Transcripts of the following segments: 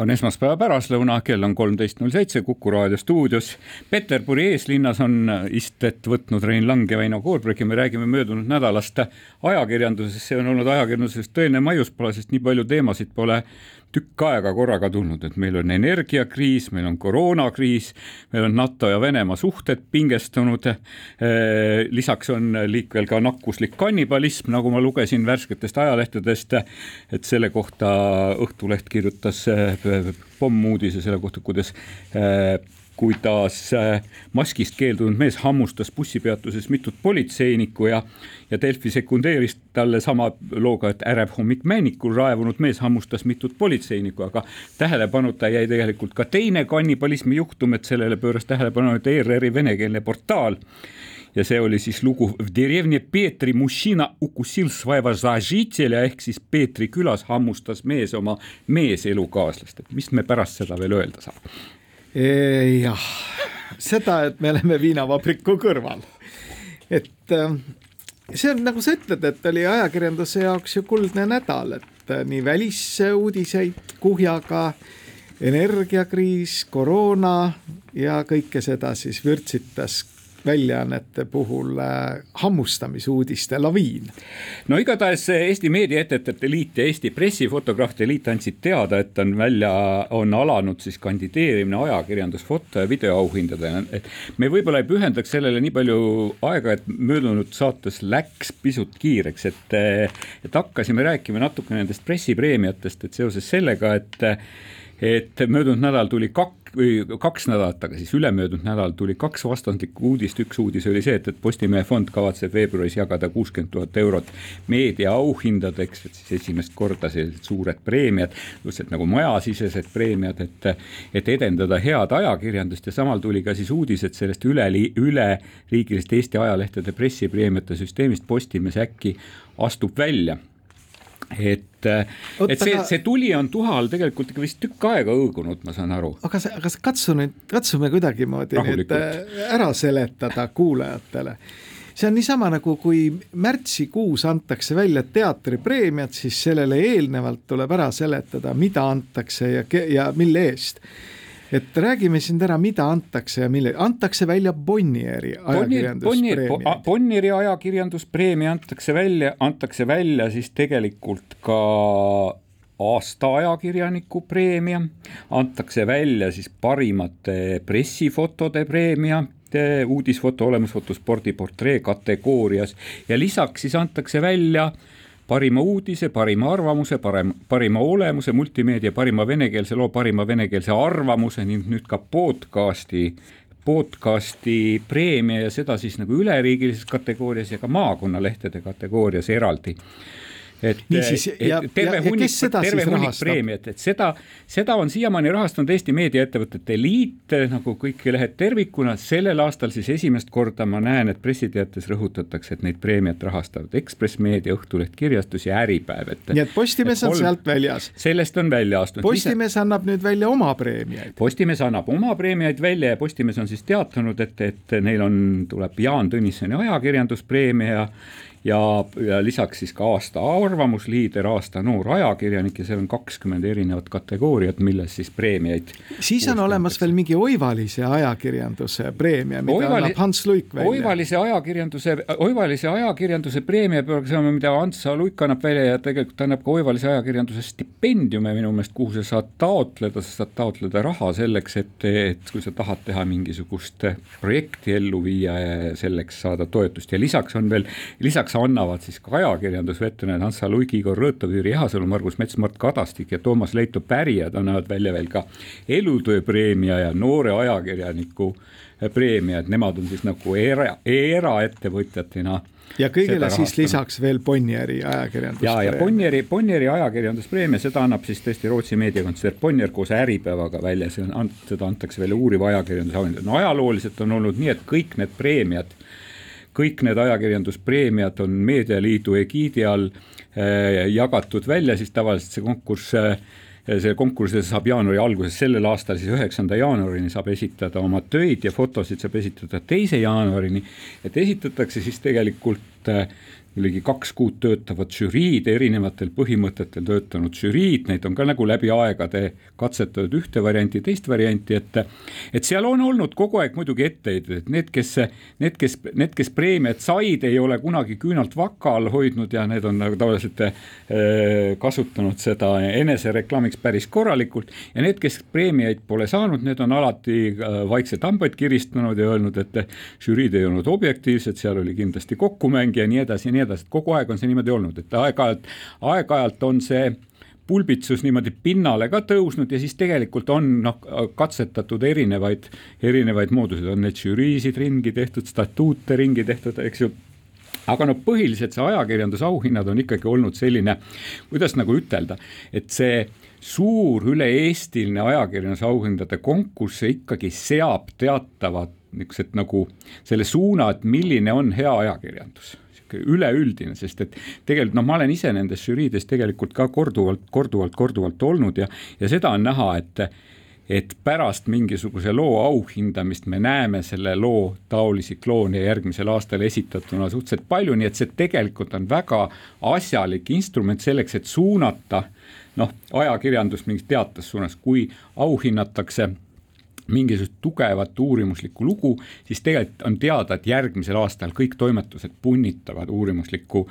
on esmaspäeva pärastlõuna, kell on kolmteist null seitse Kuku raadio stuudios. Peterburi eeslinnas on istet võtnud Rein Lang ja Väino Koorberg ja me räägime möödunud nädalast ajakirjanduses, see on olnud ajakirjanduses tõeline maiuspala, sest nii palju teemasid pole tükk aega korraga tulnud, et meil on energiakriis, meil on koroonakriis, meil on NATO ja Venemaa suhted pingestunud. Eh, lisaks on liikvel ka nakkuslik kannibalism, nagu ma lugesin värsketest ajalehtedest, et selle kohta Õhtuleht kirjutas eh, pommuudise selle kohta, kuidas eh, kuidas äh, maskist keeldunud mees hammustas bussipeatuses mitut politseinikku ja, ja Delfi sekundeeris talle sama looga, et ärev hommik Männikul raevunud mees hammustas mitut politseinikku, aga tähelepanuta jäi tegelikult ka teine kannibalismi juhtum, et sellele pööras tähelepanu nüüd ERR-i venekeelne portaal. Ja see oli siis lugu Derevne Peetri Mushina Ukusil Svaiva Zažitele ehk siis Peetri külas hammustas mees oma meeselukaaslast, et mis me pärast seda veel öelda saame? Jah, seda, et me oleme viinavabriku kõrval. et äh, see on nagu sa ütled, et oli ajakirjanduse jaoks ju kuldne nädal, et äh, nii välisuudiseid kuhjaga, energiakriis, koroona ja kõike seda siis vürtsitas väljaannete puhul äh, hammustamissuudiste laviin. no igatahes Eesti Meediaettevõtete Liit ja Eesti Pressifotograafide Liit andsid teada, et on välja, on alanud siis kandideerimine ajakirjandusfoto ja videoauhindadele, et me võib-olla ei pühendaks sellele nii palju aega, et möödunud saates läks pisut kiireks, et, et hakkasime rääkima natuke nendest pressipreemiatest, et seoses sellega, et et möödunud nädal tuli kaks või kaks nädalat tagasi, siis ülemöödunud nädal tuli kaks vastandlikku uudist, üks uudis oli see, et, et Postimehe fond kavatseb veebruaris jagada kuuskümmend tuhat eurot meediaauhindadeks, et siis esimest korda sellised suured preemiad, lihtsalt nagu majasisesed preemiad, et, et edendada head ajakirjandust. Ja samal tuli ka siis uudis, et sellest üle, üleriigilisest Eesti ajalehtede pressipreemiate süsteemist Postimees äkki astub välja et, et see, see tuli on tuha all tegelikult ikka vist tükk aega õõgunud, ma saan aru. aga, aga katsu nüüd, katsume kuidagimoodi nüüd äh, ära seletada kuulajatele. See on niisama nagu, kui märtsikuus antakse välja teatripreemiad, siis sellele eelnevalt tuleb ära seletada, mida antakse ja, ja mille eest et räägime siin täna, mida antakse ja mille, antakse välja Bonnieri ajakirjanduspreemia. Bonnieri ajakirjanduspreemia antakse välja, antakse välja siis tegelikult ka aasta ajakirjaniku preemia, antakse välja siis parimate pressifotode preemia, uudisfoto, olemusfoto, spordiportree kategoorias ja lisaks siis antakse välja äh, parima uudise, parima arvamuse, parem, parima olemuse, multimeedia parima venekeelse loo, parima venekeelse arvamuse ning nüüd ka podcast'i podcasti preemia ja seda siis nagu üleriigilises kategoorias ja ka maakonnalehtede kategoorias eraldi et niisiis, ja, terve ja, hunnik, terve hunnik preemiat, et seda, seda on siiamaani rahastanud Eesti Meediaettevõtete Liit nagu kõik lehed tervikuna, sellel aastal siis esimest korda ma näen, et pressiteates rõhutatakse, et neid preemiat rahastavad Ekspress Meedia, Õhtuleht Kirjastus ja Äripäev, et nii et Postimees on sealt väljas? sellest on välja astunud. Postimees annab nüüd välja oma preemiaid? Postimees annab oma preemiaid välja ja Postimees on siis teatanud, et, et neil on, tuleb Jaan Tõnissoni ajakirjanduspreemia ja ja, ja lisaks siis ka aasta arvamusliider, aasta noor ajakirjanik ja seal on kakskümmend erinevat kategooriat, milles siis preemiaid. siis on olemas veel mingi oivalise ajakirjanduse preemia, mida Oivali, annab Hans Luik välja. oivalise ajakirjanduse, oivalise ajakirjanduse preemia peaks olema, mida Hans Luik annab välja ja tegelikult annab ka oivalise ajakirjanduse stipendiume minu meelest, kuhu sa saad taotleda, sa saad taotleda raha selleks, et, et kui sa tahad teha mingisugust projekti ellu viia ja selleks saada toetust ja lisaks on veel, lisaks lisaks annavad siis ka ajakirjandusveteranid Hans. Luik, Igor Rõõtov, Jüri Ehasalu, Margus Mets, Mart Kadastik ja Toomas Leito pärijad annavad välja veel ka elutööpreemia ja noore ajakirjaniku preemia, et nemad on siis nagu era, eraettevõtjatena ja kõigele siis lisaks veel Bonnieri ajakirjanduspreemia. ja, ja Bonnieri, Bonnieri ajakirjanduspreemia, seda annab siis tõesti Rootsi meediakontsern Bonnier koos Äripäevaga välja, see on, seda antakse välja uuriva ajakirjanduse auhinda. no ajalooliselt on olnud nii, et kõik need preemiad, kõik need ajakirjanduspreemiad on Meedialiidu egiidi all äh, jagatud välja, siis tavaliselt see konkurss äh, see konkurss saab jaanuari alguses, sellel aastal siis üheksanda jaanuarini saab esitada oma töid ja fotosid saab esitada teise jaanuarini. et esitatakse siis tegelikult äh, ligi kaks kuud töötavad žüriid, erinevatel põhimõtetel töötanud žüriid, neid on ka nagu läbi aegade katsetatud ühte varianti, teist varianti, et et seal on olnud kogu aeg muidugi etteheited, et need, kes, need, kes, need, kes preemiat said, ei ole kunagi küünalt vaka all hoidnud ja need on nagu tavaliselt äh, kasutanud seda enesereklaamiks päris korralikult. Ja need, kes preemiaid pole saanud, need on alati äh, vaikselt hambaid kiristanud ja öelnud, et žüriid ei olnud objektiivsed, seal oli kindlasti kokkumäng ja nii edasi ja nii edasi edasi, et kogu aeg on see niimoodi olnud, et aeg-ajalt, aeg-ajalt on see pulbitsus niimoodi pinnale ka tõusnud ja siis tegelikult on noh, katsetatud erinevaid, erinevaid mooduseid, on neid žüriisid ringi tehtud, statuute ringi tehtud, eks ju. Aga no põhiliselt see ajakirjandusauhinnad on ikkagi olnud selline, kuidas nagu ütelda, et see suur üle-eestiline ajakirjandusauhindade konkurss ikkagi seab teatavad niisugused nagu selle suuna, et milline on hea ajakirjandus üleüldine, sest et tegelikult noh, ma olen ise nendes žüriides tegelikult ka korduvalt, korduvalt, korduvalt olnud ja, ja seda on näha, et et pärast mingisuguse loo auhindamist me näeme selle loo taolisi kloone järgmisel aastal esitatuna suhteliselt palju, nii et see tegelikult on väga asjalik instrument selleks, et suunata noh, ajakirjandust mingis teatas suunas, kui auhinnatakse mingisugust tugevat uurimuslikku lugu, siis tegelikult on teada, et järgmisel aastal kõik toimetused punnitavad uurimuslikku,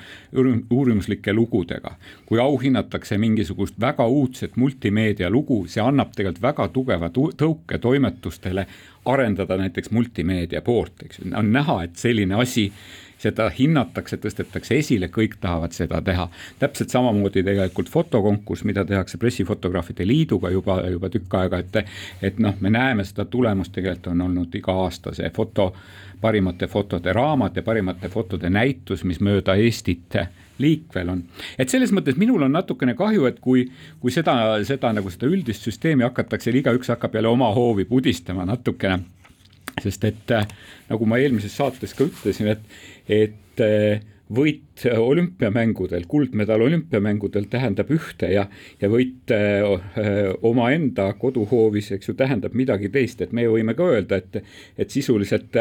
uurimuslike lugudega. kui auhinnatakse mingisugust väga uudset multimeedia lugu, see annab tegelikult väga tugeva tõuke toimetustele arendada näiteks multimeedia poolt, eks ju, on näha, et selline asi seda hinnatakse, tõstetakse esile, kõik tahavad seda teha. täpselt samamoodi tegelikult fotokonkurss, mida tehakse Pressifotograafide Liiduga juba, juba tükk aega, et et noh, me näeme seda tulemust, tegelikult on olnud iga aasta see foto, parimate fotode raamat ja parimate fotode näitus, mis mööda Eestit liikvel on. et selles mõttes minul on natukene kahju, et kui, kui seda, seda nagu seda üldist süsteemi hakatakse, igaüks hakkab jälle oma hoovi pudistama natukene sest et nagu ma eelmises saates ka ütlesin, et, et eh, võit olümpiamängudel, kuldmedal olümpiamängudel tähendab ühte ja, ja võit eh, omaenda koduhoovis, eks ju, tähendab midagi teist, et me võime ka öelda, et, et sisuliselt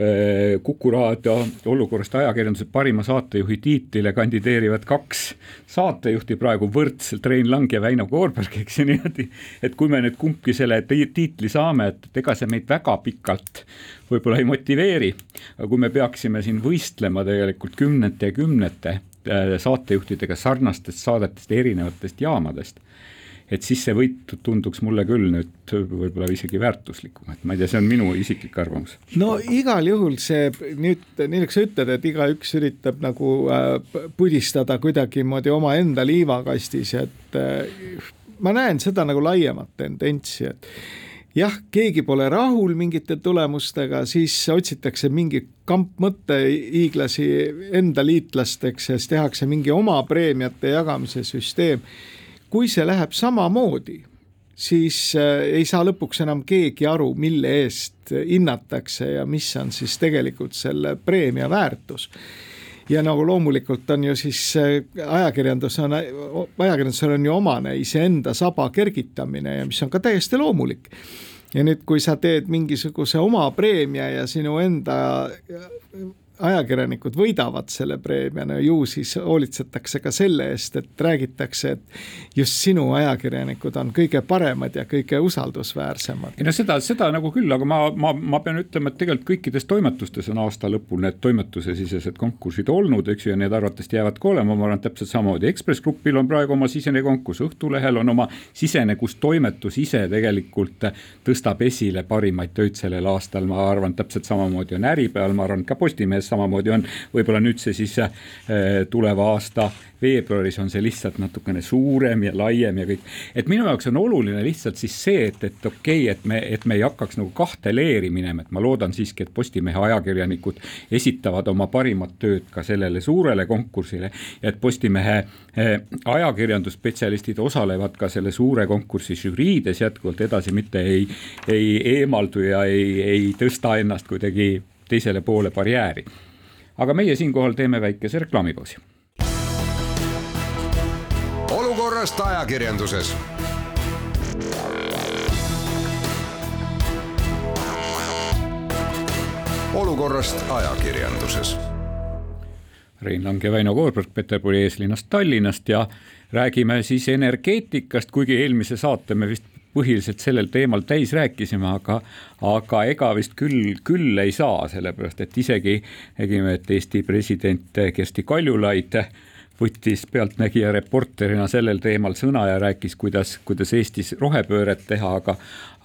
Äh, Kuku raadio olukorrast ajakirjanduse parima saatejuhi tiitlile kandideerivad kaks saatejuhti praegu võrdselt, Rein Lang ja Väino Koorberg, eks ju niimoodi. et kui me nüüd kumbki selle tiitli saame, et ega see meid väga pikalt võib-olla ei motiveeri. aga kui me peaksime siin võistlema tegelikult kümnete ja kümnete äh, saatejuhtidega sarnastest saadetest, erinevatest jaamadest et siis see võit tunduks mulle küll nüüd võib-olla isegi väärtuslikum, et ma ei tea, see on minu isiklik arvamus. no igal juhul see nüüd, nii nagu sa ütled, et igaüks üritab nagu äh, pudistada kuidagimoodi omaenda liivakastis, et äh, ma näen seda nagu laiemat tendentsi, et jah, keegi pole rahul mingite tulemustega, siis otsitakse mingi kamp mõttehiiglasi enda liitlasteks ja siis tehakse mingi oma preemiate jagamise süsteem. Kui see läheb samamoodi, siis äh, ei saa lõpuks enam keegi aru, mille eest hinnatakse ja mis on siis tegelikult selle preemia väärtus ja nagu loomulikult on ju siis äh, ajakirjandus on, ajakirjandusel on ju omane iseenda saba kergitamine ja mis on ka täiesti loomulik. ja nüüd, kui sa teed mingisuguse oma preemia ja sinu enda ajakirjanikud võidavad selle preemia, no ju siis hoolitsetakse ka selle eest, et räägitakse, et just sinu ajakirjanikud on kõige paremad ja kõige usaldusväärsemad. ei no seda, seda nagu küll, aga ma, ma, ma pean ütlema, et tegelikult kõikides toimetustes on aasta lõpul need toimetusesisesed konkursid olnud, eks ju, ja need arvatavasti jäävad ka olema, ma arvan, täpselt samamoodi, Ekspress Grupil on praegu oma sisene konkurss, Õhtulehel on oma sisene, kus toimetus ise tegelikult tõstab esile parimaid töid sellel aastal, ma arvan, täpselt samamoodi on Äripäeval, ma arvan, ka Postimehes samamoodi on, võib-olla nüüd see siis äh, tuleva aasta veebruaris on see lihtsalt natukene suurem ja laiem ja kõik. et minu jaoks on oluline lihtsalt siis see, et, et okei okay,, et me, et me ei hakkaks nagu kahte leeri minema, et ma loodan siiski, et Postimehe ajakirjanikud esitavad oma parimat tööd ka sellele suurele konkursile et Postimehe eh, ajakirjandusspetsialistid osalevad ka selle suure konkursi žüriides jätkuvalt edasi, mitte ei, ei eemaldu ja ei, ei tõsta ennast kuidagi teisele poole barjääri. aga meie siinkohal teeme väikese reklaamipausi olukorrast ajakirjanduses. olukorrast ajakirjanduses. Rein Lang ja Väino Koorberg Peterburi eeslinnast Tallinnast ja räägime siis energeetikast, kuigi eelmise saate me vist põhiliselt sellel teemal täis rääkisime, aga, aga ega vist küll, küll ei saa, sellepärast et isegi nägime, et Eesti president Kersti Kaljulaid võttis Pealtnägija reporterina sellel teemal sõna ja rääkis, kuidas, kuidas Eestis rohepööret teha, aga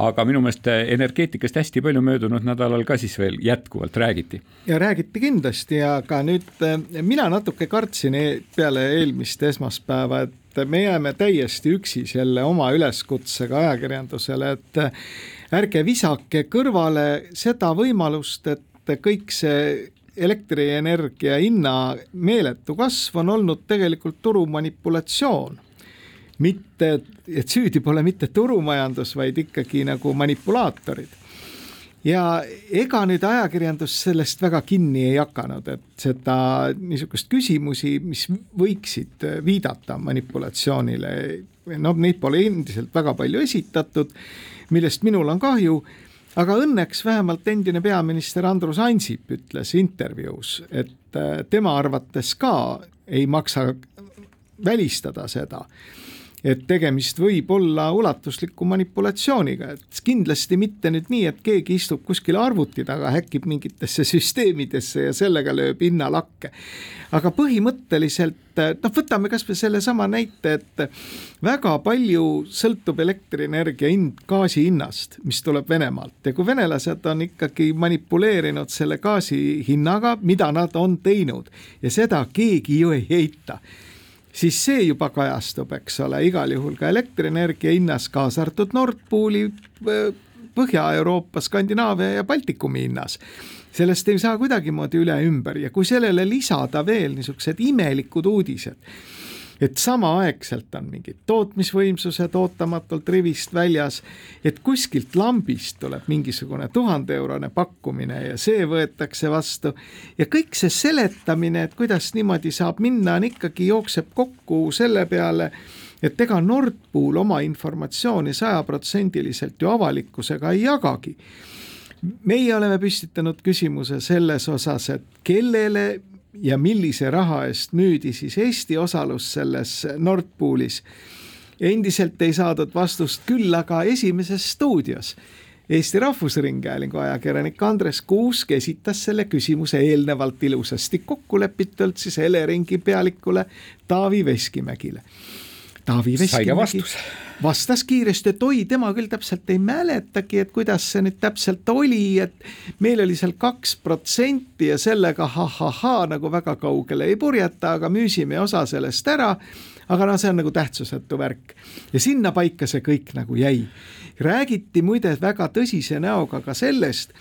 aga minu meelest energeetikast hästi palju möödunud nädalal ka siis veel jätkuvalt räägiti. ja räägiti kindlasti, aga nüüd eh, mina natuke kartsin e peale eelmist esmaspäeva, et me jääme täiesti üksi selle oma üleskutsega ajakirjandusele, et eh, ärge visake kõrvale seda võimalust, et kõik see elektrienergia hinna meeletu kasv on olnud tegelikult turumanipulatsioon. mitte, et süüdi pole mitte turumajandus, vaid ikkagi nagu manipulaatorid. Ja ega nüüd ajakirjandus sellest väga kinni ei hakanud, et seda niisugust küsimusi, mis võiksid viidata manipulatsioonile, noh, neid pole endiselt väga palju esitatud, millest minul on kahju aga õnneks vähemalt endine peaminister Andrus Ansip ütles intervjuus, et äh, tema arvates ka ei maksa välistada seda, et tegemist võib olla ulatusliku manipulatsiooniga, et kindlasti mitte nüüd nii, et keegi istub kuskil arvuti taga, häkib mingitesse süsteemidesse ja sellega lööb hinnalakke. aga põhimõtteliselt noh, võtame kasvõi sellesama näite, et väga palju sõltub elektrienergia hind gaasi hinnast, mis tuleb Venemaalt ja kui venelased on ikkagi manipuleerinud selle gaasi hinnaga, mida nad on teinud ja seda keegi ju ei eita siis see juba kajastub, eks ole, igal juhul ka elektrienergia hinnas, kaasa arvatud Nord Pooli Põhja-Euroopa, Skandinaavia ja Baltikumi hinnas. Sellest ei saa kuidagimoodi üle ümber ja kui sellele lisada veel niisugused imelikud uudised et samaaegselt on mingid tootmisvõimsused ootamatult rivist väljas, et kuskilt lambist tuleb mingisugune tuhandeeurone pakkumine ja see võetakse vastu. Ja kõik see seletamine, et kuidas niimoodi saab minna, on ikkagi, jookseb kokku selle peale, et ega Nord Pool oma informatsiooni sajaprotsendiliselt ju avalikkusega ei jagagi. Meie oleme püstitanud küsimuse selles osas, et kellele ja millise raha eest müüdi siis Eesti osalus selles Nord Poolis. endiselt ei saadud vastust, küll aga Esimeses stuudios Eesti Rahvusringhäälingu ajakirjanik Andres Kuusk esitas selle küsimuse eelnevalt ilusasti kokkulepitult siis Eleringi pealikule Taavi Veskimägile. Taavi Veskimägi vastas kiiresti, et oi, tema küll täpselt ei mäletagi, et kuidas see nüüd täpselt oli, et meil oli seal kaks protsenti ja sellega ha-ha-ha nagu väga kaugele ei purjeta, aga müüsime osa sellest ära. aga noh, see on nagu tähtsusetu värk ja sinnapaika see kõik nagu jäi. räägiti muide väga tõsise näoga ka sellest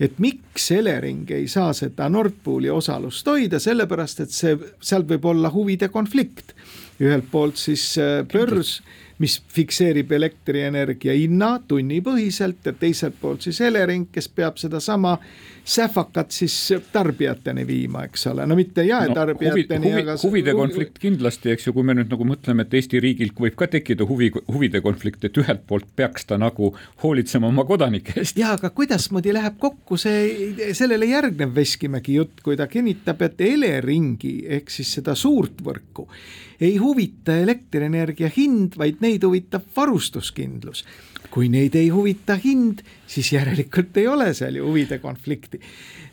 et miks Elering ei saa seda Nord Pooli osalust hoida, sellepärast et see, seal võib olla huvide konflikt. ühelt poolt siis äh, börs mis fikseerib elektrienergia hinna tunnipõhiselt ja teiselt poolt siis Elering, kes peab sedasama sähvakat siis tarbijateni viima, eks ole, no mitte jaetarbijateni no,, huvi, aga huvide konflikt kindlasti, eks ju, kui me nüüd nagu mõtleme, et Eesti riigil võib ka tekkida huvi, huvide konflikt, et ühelt poolt peaks ta nagu hoolitsema oma kodanike eest. jaa, aga kuidasmoodi läheb kokku see, sellele järgnev Veskimägi jutt, kui ta kinnitab, et Eleringi ehk siis seda suurt võrku ei huvita elektrienergia hind, vaid neid huvitab varustuskindlus. Kui neid ei huvita hind, siis järelikult ei ole seal ju huvide konflikti.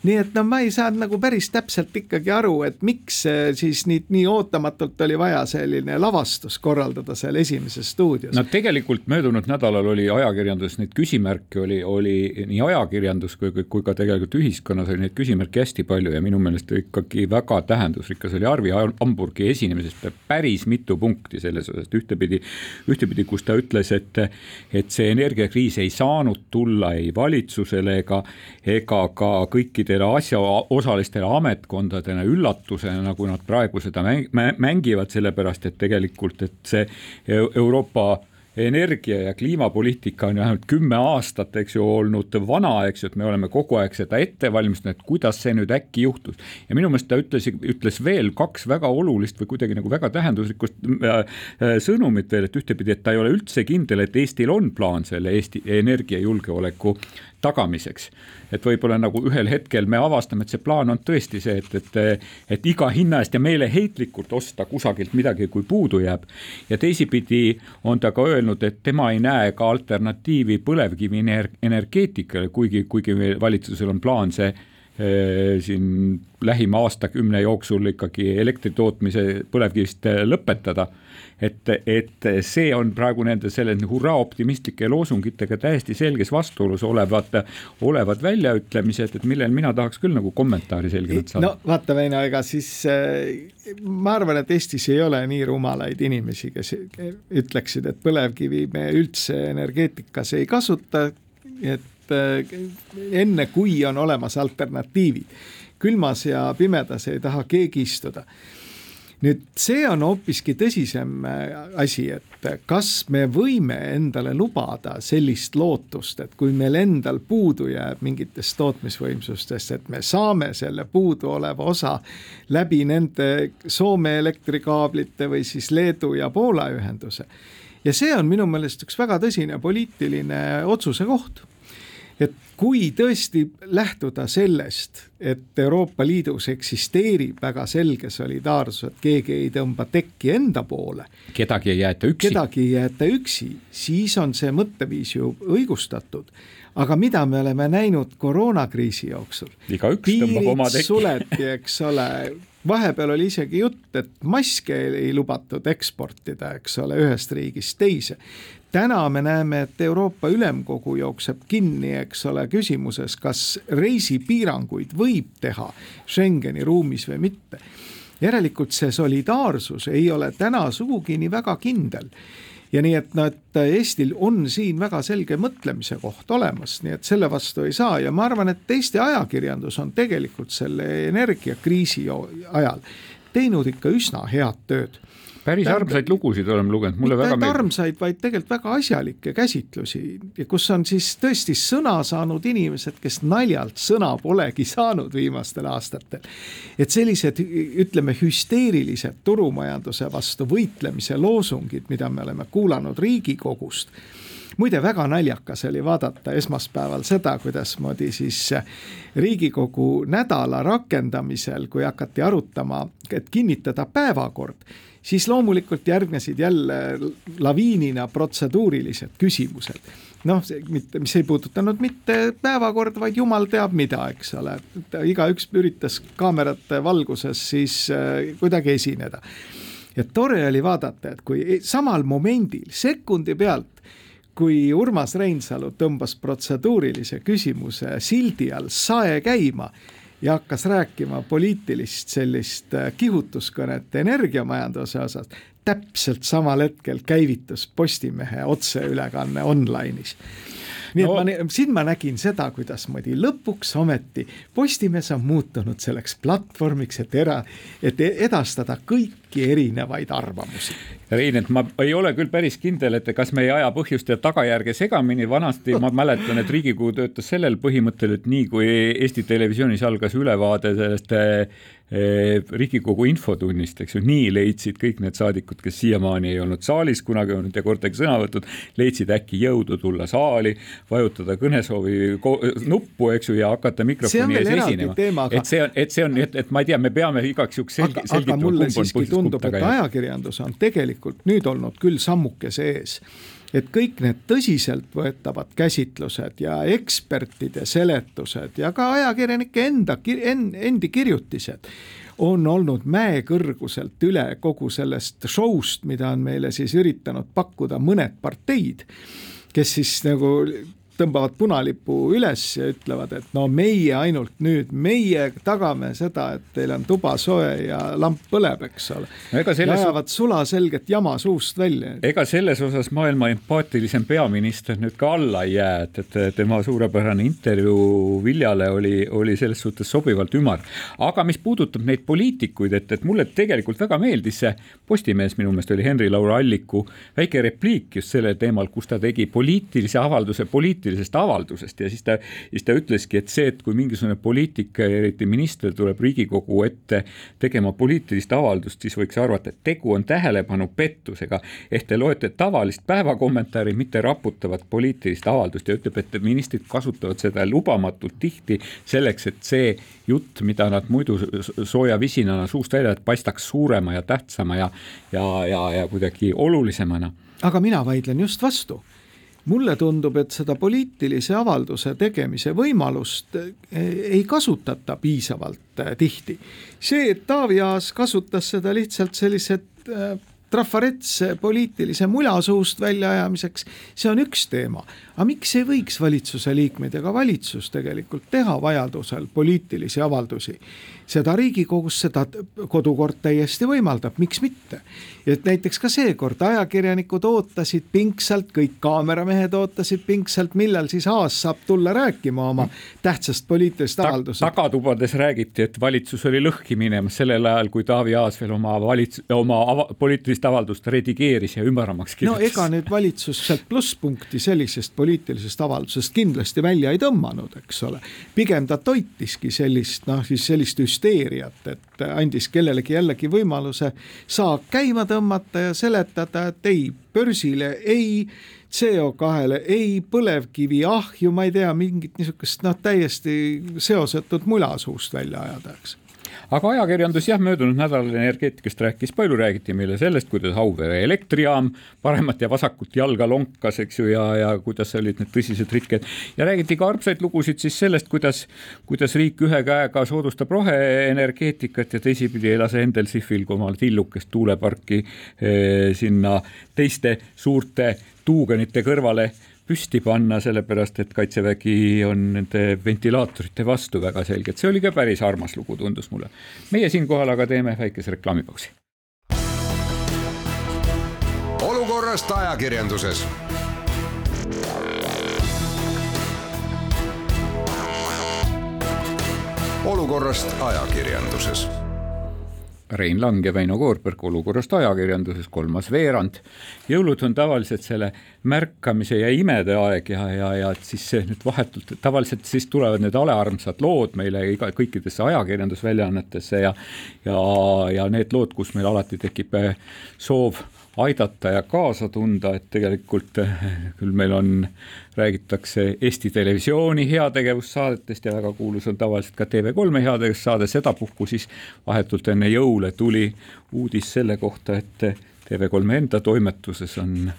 Nii et no ma ei saanud nagu päris täpselt ikkagi aru, et miks siis nii, nii ootamatult oli vaja selline lavastus korraldada seal Esimeses stuudios. no tegelikult möödunud nädalal oli ajakirjanduses neid küsimärke oli, oli nii ajakirjandus kui, kui ka tegelikult ühiskonnas oli neid küsimärke hästi palju ja minu meelest ikkagi väga tähendusrikas oli Arvi Hamburgi esinemisest päris mitu punkti selles osas, et ühtepidi, ühtepidi, kus ta ütles, et, et see energiakriis ei saanud tulla ei valitsusele ega, ega ka kõikidele asjaosalistele ametkondadele üllatusena, nagu nad praegu seda mängivad, sellepärast et tegelikult, et see Euroopa energia- ja kliimapoliitika on ju ainult kümme aastat, eks ju, olnud vana, eks ju, et me oleme kogu aeg seda ette valmistanud, et kuidas see nüüd äkki juhtus. ja minu meelest ta ütles, ütles veel kaks väga olulist või kuidagi nagu väga tähenduslikust äh, äh, sõnumit veel, et ühtepidi, et ta ei ole üldse kindel, et Eestil on plaan selle Eesti energiajulgeoleku tagamiseks. et võib-olla nagu ühel hetkel me avastame, et see plaan on tõesti see, et, et, et iga hinna eest ja meeleheitlikult osta kusagilt midagi, kui puudu jääb. ja teisipidi on ta ka öelnud, et tema ei näe ka alternatiivi põlevkivi energeetikale, kuigi, kuigi valitsusel on plaan see siin lähima aastakümne jooksul ikkagi elektri tootmise põlevkivist lõpetada et, et see on praegu nende selle hurraa optimistlike loosungitega täiesti selges vastuolus olevad, olevad väljaütlemised, et millel mina tahaks küll nagu kommentaari selgemalt saada. no vaata, Veino, ega siis äh, ma arvan, et Eestis ei ole nii rumalaid inimesi, kes ütleksid, et põlevkivi me üldse energeetikas ei kasuta, et äh, enne, kui on olemas alternatiivid. külmas ja pimedas ei taha keegi istuda nüüd see on hoopiski tõsisem äh, asi, et kas me võime endale lubada sellist lootust, et kui meil endal puudu jääb mingitest tootmisvõimsustest, et me saame selle puuduoleva osa läbi nende Soome elektrikaablite või siis Leedu ja Poola ühenduse. ja see on minu meelest üks väga tõsine poliitiline otsuse koht et kui tõesti lähtuda sellest, et Euroopa Liidus eksisteerib väga selge solidaarsus, et keegi ei tõmba tekki enda poole. kedagi ei jäeta üksi. kedagi ei jäeta üksi, siis on see mõtteviis ju õigustatud. aga mida me oleme näinud koroonakriisi jooksul? piirid suleti, eks ole, vahepeal oli isegi jutt, et maske ei lubatud eksportida, eks ole, ühest riigist teise täna me näeme, et Euroopa Ülemkogu jookseb kinni, eks ole, küsimuses, kas reisipiiranguid võib teha Schengeni ruumis või mitte. järelikult see solidaarsus ei ole täna sugugi nii väga kindel ja nii, et noh, et Eestil on siin väga selge mõtlemise koht olemas, nii et selle vastu ei saa. Ja ma arvan, et Eesti ajakirjandus on tegelikult selle energiakriisi ajal teinud ikka üsna head tööd päris armsaid lugusid oleme lugenud, mulle väga meeldib. armsaid, vaid tegelikult väga asjalikke käsitlusi ja kus on siis tõesti sõna saanud inimesed, kes naljalt sõna polegi saanud viimastel aastatel. et sellised, ütleme, hüsteerilised turumajanduse vastu võitlemise loosungid, mida me oleme kuulanud Riigikogust muide, väga naljakas oli vaadata esmaspäeval seda, kuidasmoodi siis Riigikogu nädala rakendamisel, kui hakati arutama, et kinnitada päevakord siis loomulikult järgnesid jälle laviinina protseduurilised küsimused. noh, mitte, mis ei puudutanud mitte päevakorda, vaid jumal teab mida, eks ole, igaüks üritas kaamerate valguses siis äh, kuidagi esineda. ja tore oli vaadata, et kui e-, samal momendil, sekundi pealt kui Urmas Reinsalu tõmbas protseduurilise küsimuse sildi all sae käima ja hakkas rääkima poliitilist sellist äh, kihutuskõnet energiamajanduse osas, täpselt samal hetkel käivitus Postimehe otseülekanne online'is nii no. et ma, siin ma nägin seda, kuidasmoodi lõpuks ometi Postimees on muutunud selleks platvormiks, et era, et edastada kõiki erinevaid arvamusi. Rein, et ma ei ole küll päris kindel, et kas me ei aja põhjust ja tagajärge segamini, vanasti ma mäletan, et Riigikogu töötas sellel põhimõttel, et nii kui Eesti Televisioonis algas ülevaade sellest Riigikogu infotunnist, eks ju, nii leidsid kõik need saadikud, kes siiamaani ei olnud saalis kunagi olnud ja kordagi sõna võtnud, leidsid äkki jõudu tulla saali, vajutada kõnesoovi nuppu, eks ju, ja hakata mikrofoni ees esinema. et see on, et see on, et, et ma ei tea, me peame igaks juhuks selgi, selgitama. aga mulle siiski tundub, et ajakirjandus on tegelikult nüüd olnud küll sammukese ees et kõik need tõsiseltvõetavad käsitlused ja ekspertide seletused ja ka ajakirjanike enda, endi kirjutised on olnud mäekõrguselt üle kogu sellest show'st, mida on meile siis üritanud pakkuda mõned parteid, kes siis nagu tõmbavad punalipu üles ja ütlevad, et no meie ainult nüüd, meie tagame seda, et teil on tuba soe ja lamp põleb, eks ole no. Selles... ja ajavad sulaselget jama suust välja. ega selles osas maailma empaatilisem peaminister nüüd ka alla ei jää, et, et tema suurepärane intervjuu Viljale oli, oli selles suhtes sobivalt ümar. aga mis puudutab neid poliitikuid, et, et mulle tegelikult väga meeldis see Postimees, minu meelest oli Henri-Laur Alliku väike repliik just sellel teemal, kus ta tegi poliitilise avalduse poliitilise poliitilisest avaldusest ja siis ta, siis ta ütleski, et see, et kui mingisugune poliitik, eriti minister tuleb Riigikogu ette tegema poliitilist avaldust, siis võiks arvata, et tegu on tähelepanupettusega. ehk te loete tavalist päevakommentaari, mitte raputavat poliitilist avaldust ja ütleb, et ministrid kasutavad seda lubamatult tihti selleks, et see jutt, mida nad muidu sooja visinana suust välja, et paistaks suurema ja tähtsama ja, ja, ja, ja kuidagi olulisemana aga mina vaidlen just vastu mulle tundub, et seda poliitilise avalduse tegemise võimalust eh, ei kasutata piisavalt eh, tihti. see, et Taavi Aas kasutas seda lihtsalt sellise trafaretse poliitilise mula suust väljaajamiseks, see on üks teema. aga miks ei võiks valitsuse liikmed ja ka valitsus tegelikult teha vajadusel poliitilisi avaldusi? seda Riigikogus, seda kodukord täiesti võimaldab, miks mitte. et näiteks ka seekord ajakirjanikud ootasid pingsalt, kõik kaameramehed ootasid pingsalt, millal siis Aas saab tulla rääkima oma tähtsast poliitilisest Ta avaldusest. tagatubades räägiti, et valitsus oli lõhki minemas sellel ajal, kui Taavi Aas veel oma valits-, oma ava, poliitilist avaldust redigeeris ja ümberamaks kirjutas. no ega nüüd valitsus sealt plusspunkti sellisest poliitilisest avaldusest kindlasti välja ei tõmmanud, eks ole. pigem ta toitiski sellist noh, siis sellist hüsteeriat, et andis kellelegi jällegi võimaluse saak käima tõmmata ja seletada, et ei, börsile ei, CO2-le ei, põlevkivi ahju, ma ei tea, mingit niisugust noh, täiesti seosetut mula suust välja ajada, eks aga ajakirjandus jah, möödunud nädalal energeetikast rääkis palju, räägiti meile sellest, kuidas Auvere elektrijaam paremat ja vasakut jalga lonkas, eks ju, ja, ja kuidas olid need tõsised rikked. Ja räägiti ka armsaid lugusid siis sellest, kuidas, kuidas riik ühe käega soodustab roheenergeetikat ja teisipidi ei lase Endelsifil kui omal tillukest tuuleparki eh, sinna teiste suurte tuugenite kõrvale püsti panna, sellepärast et kaitsevägi on nende ventilaatorite vastu väga selgelt, see oli ka päris armas lugu, tundus mulle. meie siinkohal aga teeme väikese reklaamipausi. olukorrast ajakirjanduses olukorrast ajakirjanduses Rein Lang ja Väino Koorberg olukorrast ajakirjanduses, kolmas veerand. jõulud on tavaliselt selle märkamise ja imede aeg ja, ja, ja siis see nüüd vahetult, tavaliselt siis tulevad need alearmsad lood meile iga, kõikidesse ajakirjandusväljaannetesse ja ja, ja need lood, kus meil alati tekib eh, soov aidata ja kaasa tunda, et tegelikult eh, küll meil on, räägitakse Eesti Televisiooni heategevussaadetest ja väga kuulus on tavaliselt ka TV3 heategevussaade, sedapuhku siis vahetult enne jõule tuli uudis selle kohta, et TV3 enda toimetuses on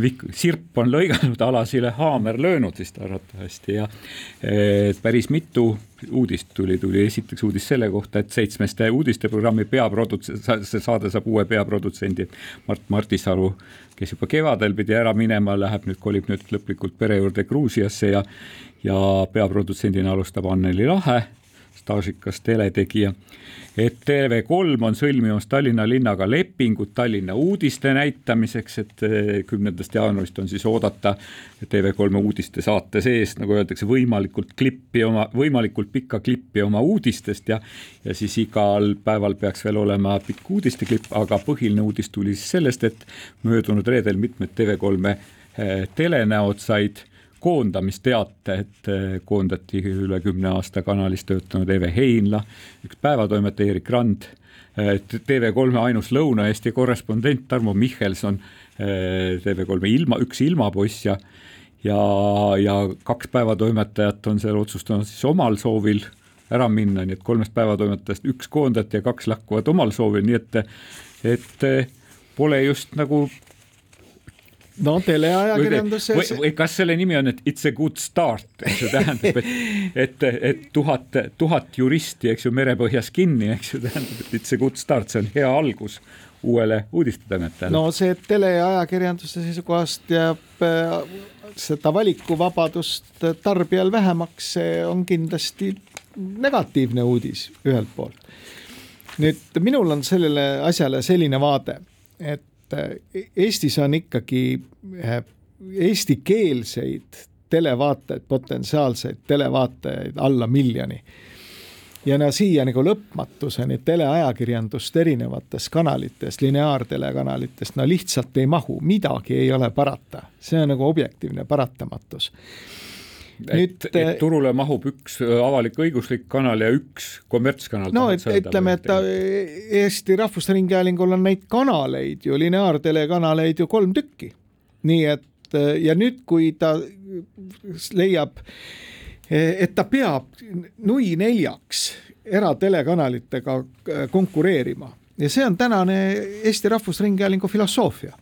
vik-, sirp on lõiganud, alasile haamer löönud vist arvatavasti ja päris mitu uudist tuli, tuli esiteks uudis selle kohta, et seitsmeste uudisteprogrammi peaprodutsent, saade saab uue peaprodutsenti, Mart Martisalu, kes juba kevadel pidi ära minema, läheb nüüd, kolib nüüd lõplikult pere juurde Gruusiasse ja ja peaprodutsendina alustab Anneli Lahe, staažikas teletegija. Et TV3 on sõlmimas Tallinna linnaga lepingut Tallinna uudiste näitamiseks, et eh, kümnendast jaanuarist on siis oodata TV3 uudistesaate sees, nagu öeldakse, võimalikult klippi oma, võimalikult pikka klippi oma uudistest ja ja siis igal päeval peaks veel olema pikk uudisteklipp, aga põhiline uudis tuli siis sellest, et möödunud reedel mitmed TV3 eh, telenäod said koondamisteate, et eh, koondati üle kümne aasta kanalis töötanud Eve Heinla, üks päevatoimetaja Erik Rand, eh, TV3 ainus Lõuna-Eesti korrespondent Tarmo Michelson, eh, TV3 ilma, üks ilmapoiss ja ja, ja kaks päevatoimetajat on seal otsustanud siis omal soovil ära minna, nii et kolmest päevatoimetajast üks koondati ja kaks lahkuvad omal soovil, nii et, et pole just nagu no teleajakirjanduse või kas selle nimi on, et it's a good start, eks ju, tähendab, et, et, et tuhat, tuhat juristi, eks ju, merepõhjas kinni, eks ju, tähendab, et it's a good start, see on hea algus uuele uudistetoimetajale. no see tele- ja ajakirjanduse seisukohast jääb äh, seda valikuvabadust tarbijal vähemaks, see on kindlasti negatiivne uudis ühelt poolt. nüüd minul on sellele asjale selline vaade, et äh, Eestis on ikkagi äh, eestikeelseid televaatajaid, potentsiaalseid televaatajaid alla miljoni ja no siia nagu lõpmatuseni teleajakirjandust erinevates kanalites, lineaartelekanalites, no lihtsalt ei mahu, midagi ei ole parata, see on nagu objektiivne paratamatus. Nüüd, et, et turule mahub üks avalik-õiguslik kanal ja üks kommertskanal. no et ütleme, et Eesti Rahvusringhäälingul on neid kanaleid ju, lineaartelekanaleid ju kolm tükki. nii et ja nüüd, kui ta leiab et ta peab nui neljaks eratelekanalitega äh, konkureerima ja see on tänane Eesti Rahvusringhäälingu filosoofia.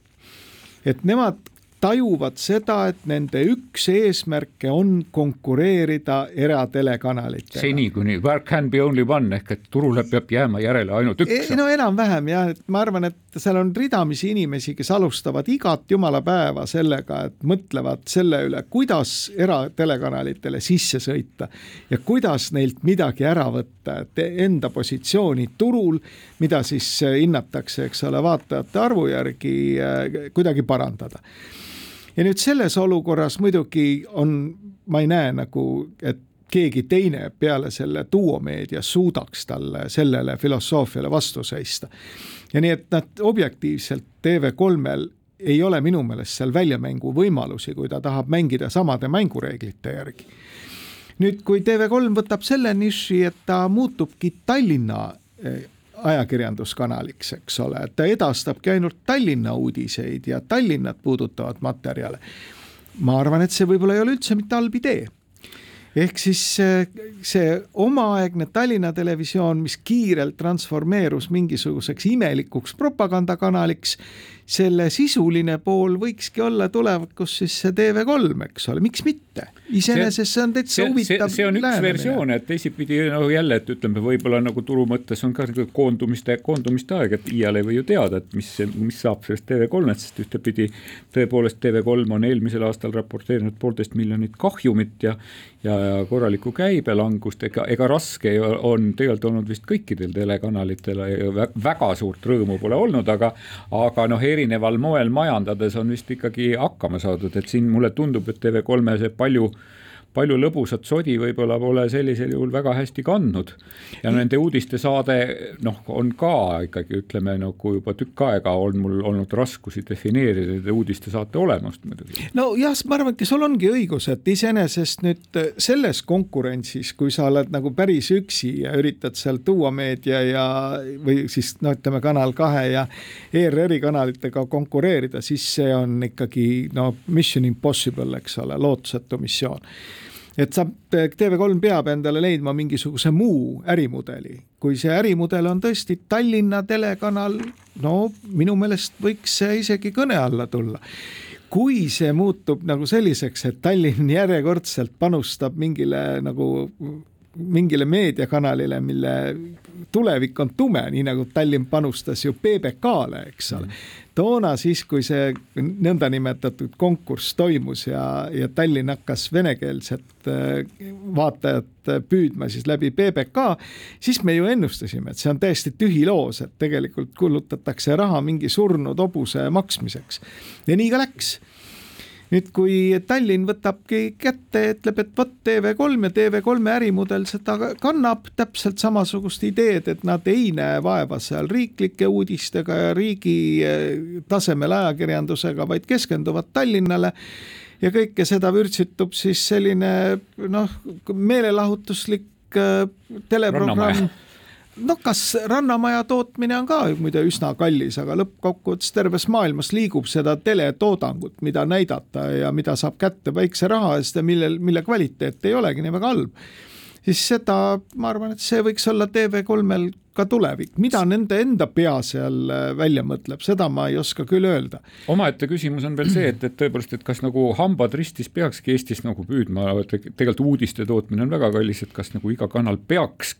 et nemad tajuvad seda, et nende üks eesmärke on konkureerida eratelekanalitega. seni, kuni where can be only one ehk et turule peab jääma järele ainult üks. E, no enam-vähem jah, et ma arvan, et seal on ridamisi inimesi, kes alustavad igat jumala päeva sellega, et mõtlevad selle üle, kuidas eratelekanalitele sisse sõita ja kuidas neilt midagi ära võtta, et enda positsiooni turul, mida siis hinnatakse, eks ole, vaatajate arvu järgi eh, kuidagi parandada ja nüüd selles olukorras muidugi on, ma ei näe nagu, et keegi teine peale selle duomeedia suudaks talle sellele filosoofiale vastu seista. ja nii, et nad objektiivselt TV3-l ei ole minu meelest seal väljamängu võimalusi, kui ta tahab mängida samade mängureeglite järgi. nüüd, kui TV3 võtab selle niši, et ta muutubki Tallinna eh, ajakirjanduskanaliks, eks ole, et ta edastabki ainult Tallinna uudiseid ja Tallinnat puudutavat materjale. ma arvan, et see võib-olla ei ole üldse mitte halb idee ehk siis see omaaegne Tallinna Televisioon, mis kiirelt transformeerus mingisuguseks imelikuks propagandakanaliks, selle sisuline pool võikski olla tulevikus siis see TV3, eks ole, miks mitte? Iseenesest see on täitsa huvitav. see on üks lähenemine. versioon, et teisipidi no jälle, et ütleme, võib-olla nagu turu mõttes on ka nagu koondumiste, koondumiste aeg, et iial ei või ju teada, et mis, mis saab sellest TV3-st, sest ühtepidi tõepoolest TV3 on eelmisel aastal raporteerinud poolteist miljonit kahjumit ja ja, ja korralikku käibelangust, ega, ega raske on tegelikult olnud vist kõikidel telekanalitel, väga suurt rõõmu pole olnud, aga aga noh, erineval moel majandades on vist ikkagi hakkama saadud, et siin mulle tundub, et TV3-e see palju palju lõbusat sodi võib-olla pole sellisel juhul väga hästi kandnud. ja nende uudistesaade noh, on ka ikkagi ütleme nagu juba tükk aega on mul olnud raskusi defineerida nende uudistesaate olemust muidugi. nojah, ma arvangi, sul ongi õigus, et iseenesest nüüd selles konkurentsis, kui sa oled nagu päris üksi ja üritad seal tuua meedia ja, või siis no ütleme, Kanal kahe ja ERR-i kanalitega konkureerida, siis see on ikkagi no mission impossible, eks ole, lootusetu missioon et sa, TV3 peab endale leidma mingisuguse muu ärimudeli. kui see ärimudel on tõesti Tallinna telekanal, no minu meelest võiks see isegi kõne alla tulla kui see muutub nagu selliseks, et Tallinn järjekordselt panustab mingile nagu mingile meediakanalile, mille tulevik on tume, nii nagu Tallinn panustas ju PBK-le, eks ole. Toona siis, kui see nõndanimetatud konkurss toimus ja, ja Tallinn hakkas venekeelset äh, vaatajat püüdma siis läbi PBK, siis me ju ennustasime, et see on täiesti tühi loos, et tegelikult kulutatakse raha mingi surnud hobuse maksmiseks. Ja nii ka läks nüüd, kui Tallinn võtabki kätte, ütleb, et vot TV3 ja TV3 ärimudel seda kannab täpselt samasugust ideed, et nad ei näe vaeva seal riiklike uudistega ja riigi eh, tasemel ajakirjandusega, vaid keskenduvad Tallinnale. Ja kõike seda vürtsitub siis selline noh, meelelahutuslik eh, teleprogramm noh, kas Rannamaja tootmine on ka muide üsna kallis, aga lõppkokkuvõttes terves maailmas liigub seda teletoodangut, mida näidata ja mida saab kätte väikse raha eest ja millel, mille kvaliteet ei olegi nii väga halb. siis seda, ma arvan, et see võiks olla TV3-l ka tulevik, mida nende enda pea seal äh, välja mõtleb, seda ma ei oska küll öelda. omaette küsimus on veel see, et, et tõepoolest, et kas nagu hambad ristis peakski Eestis nagu püüdma, tegelikult uudiste tootmine on väga kallis, et kas nagu iga kanal peaks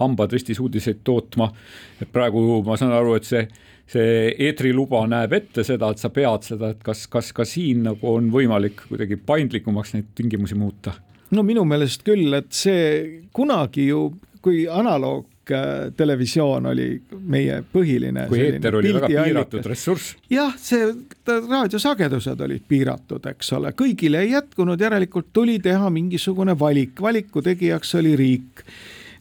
hambad ristis uudiseid tootma, et praegu ma saan aru, et see see eetriluba näeb ette seda, et sa pead seda, et kas, kas ka siin nagu on võimalik kuidagi paindlikumaks neid tingimusi muuta? no minu meelest küll, et see kunagi ju, kui analoog televisioon oli meie põhiline. kui eeter oli väga piiratud ressurss. jah, see raadiosagedused olid piiratud, eks ole, kõigile ei jätkunud, järelikult tuli teha mingisugune valik, valiku tegijaks oli riik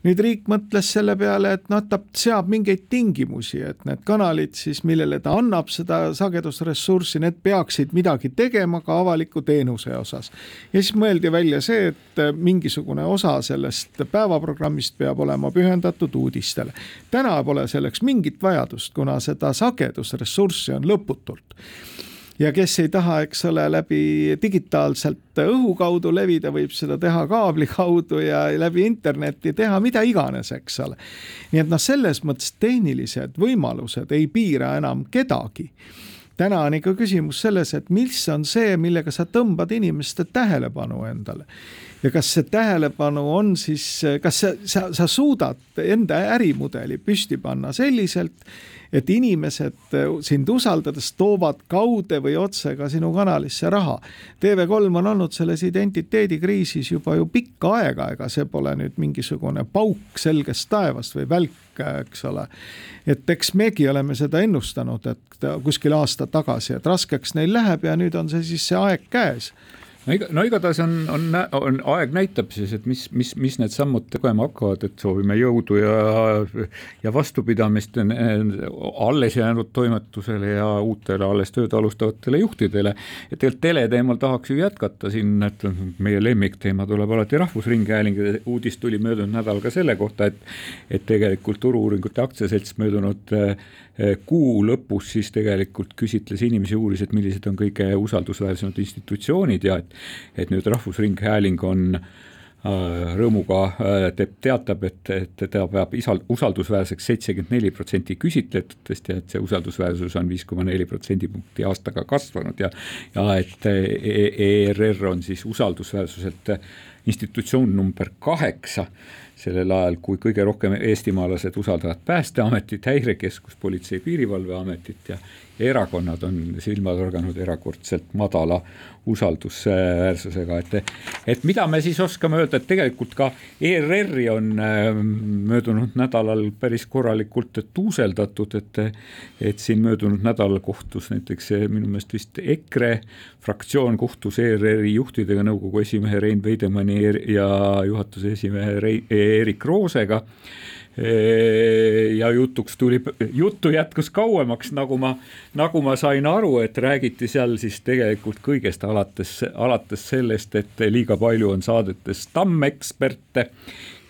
nüüd riik mõtles selle peale, et noh, ta seab mingeid tingimusi, et need kanalid siis, millele ta annab seda sagedusressurssi, need peaksid midagi tegema ka avaliku teenuse osas. ja siis mõeldi välja see, et mingisugune osa sellest päevaprogrammist peab olema pühendatud uudistele. täna pole selleks mingit vajadust, kuna seda sagedusressurssi on lõputult ja kes ei taha, eks ole, läbi digitaalselt õhu kaudu levida, võib seda teha kaabli kaudu ja läbi interneti teha mida iganes, eks ole. nii et noh, selles mõttes tehnilised võimalused ei piira enam kedagi täna on ikka küsimus selles, et mis on see, millega sa tõmbad inimeste tähelepanu endale. Ja kas see tähelepanu on siis, kas sa, sa, sa suudad enda ärimudeli püsti panna selliselt, et inimesed äh, sind usaldades toovad kaude või otse ka sinu kanalisse raha. TV3 on olnud selles identiteedikriisis juba ju pikka aega, ega see pole nüüd mingisugune pauk selgest taevast või välk, eks ole. et eks megi oleme seda ennustanud, et kuskil aasta tagasi, et raskeks neil läheb ja nüüd on see siis see aeg käes no iga, no igatahes on, on, on, aeg näitab siis, et mis, mis, mis need sammud tegema hakkavad, et soovime jõudu ja, ja vastupidamist alles jäänud toimetusele ja uutele alles tööd alustavatele juhtidele. ja tegelikult teleteemal tahaks ju jätkata siin, et meie lemmikteema tuleb alati Rahvusringhääling, uudis tuli möödunud nädal ka selle kohta, et et tegelikult Turu-uuringute aktsiaselts möödunud Eh, kuu lõpus siis tegelikult küsitles inimesi, uuris, et millised on kõige usaldusväärsemad institutsioonid ja et, et nüüd Rahvusringhääling on äh, rõõmuga äh, teeb, teatab, et, et ta peab isal, usaldusväärseks seitsekümmend neli protsenti küsitletutest ja et see usaldusväärsus on viis koma neli protsendipunkti aastaga kasvanud ja ja et ERR on siis usaldusväärsuselt institutsioon number kaheksa sellel ajal, kui kõige rohkem eestimaalased usaldavad Päästeametit, Häirekeskust, Politsei- ja Piirivalveametit ja erakonnad on silma torganud erakordselt madala usaldusväärsusega, et, et mida me siis oskame öelda, et tegelikult ka ERR-i on äh, möödunud nädalal päris korralikult tuuseldatud, et, et siin möödunud nädalal kohtus näiteks minu meelest vist EKRE fraktsioon kohtus ERR-i juhtidega, nõukogu esimehe Rein Veidemanni ja juhatuse esimehe Erik Roosega ja jutuks tuli, juttu jätkus kauemaks, nagu ma, nagu ma sain aru, et räägiti seal siis tegelikult kõigest alates, alates sellest, et liiga palju on saadetes stammeksperte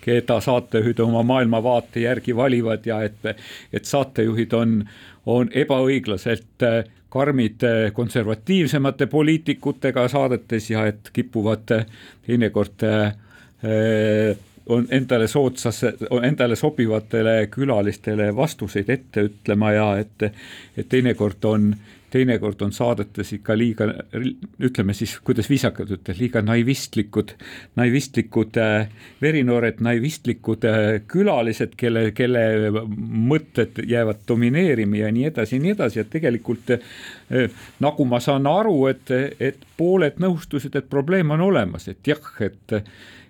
keda saatejuhid oma maailmavaate järgi valivad ja et, et saatejuhid on, on ebaõiglaselt karmid konservatiivsemate poliitikutega saadetes ja et kipuvad teinekord äh, on endale soodsasse, endale sobivatele külalistele vastuseid ette ütlema ja et, et teinekord on, teinekord on saadetes ikka liiga, ütleme siis, kuidas viisakalt ütelda, liiga naivistlikud, naivistlikud äh, verinoored, naivistlikud äh, külalised, kelle, kelle mõtted jäävad domineerima ja nii edasi ja nii edasi, et tegelikult äh, nagu ma saan aru, et, et pooled nõustusid, et probleem on olemas, et jah, et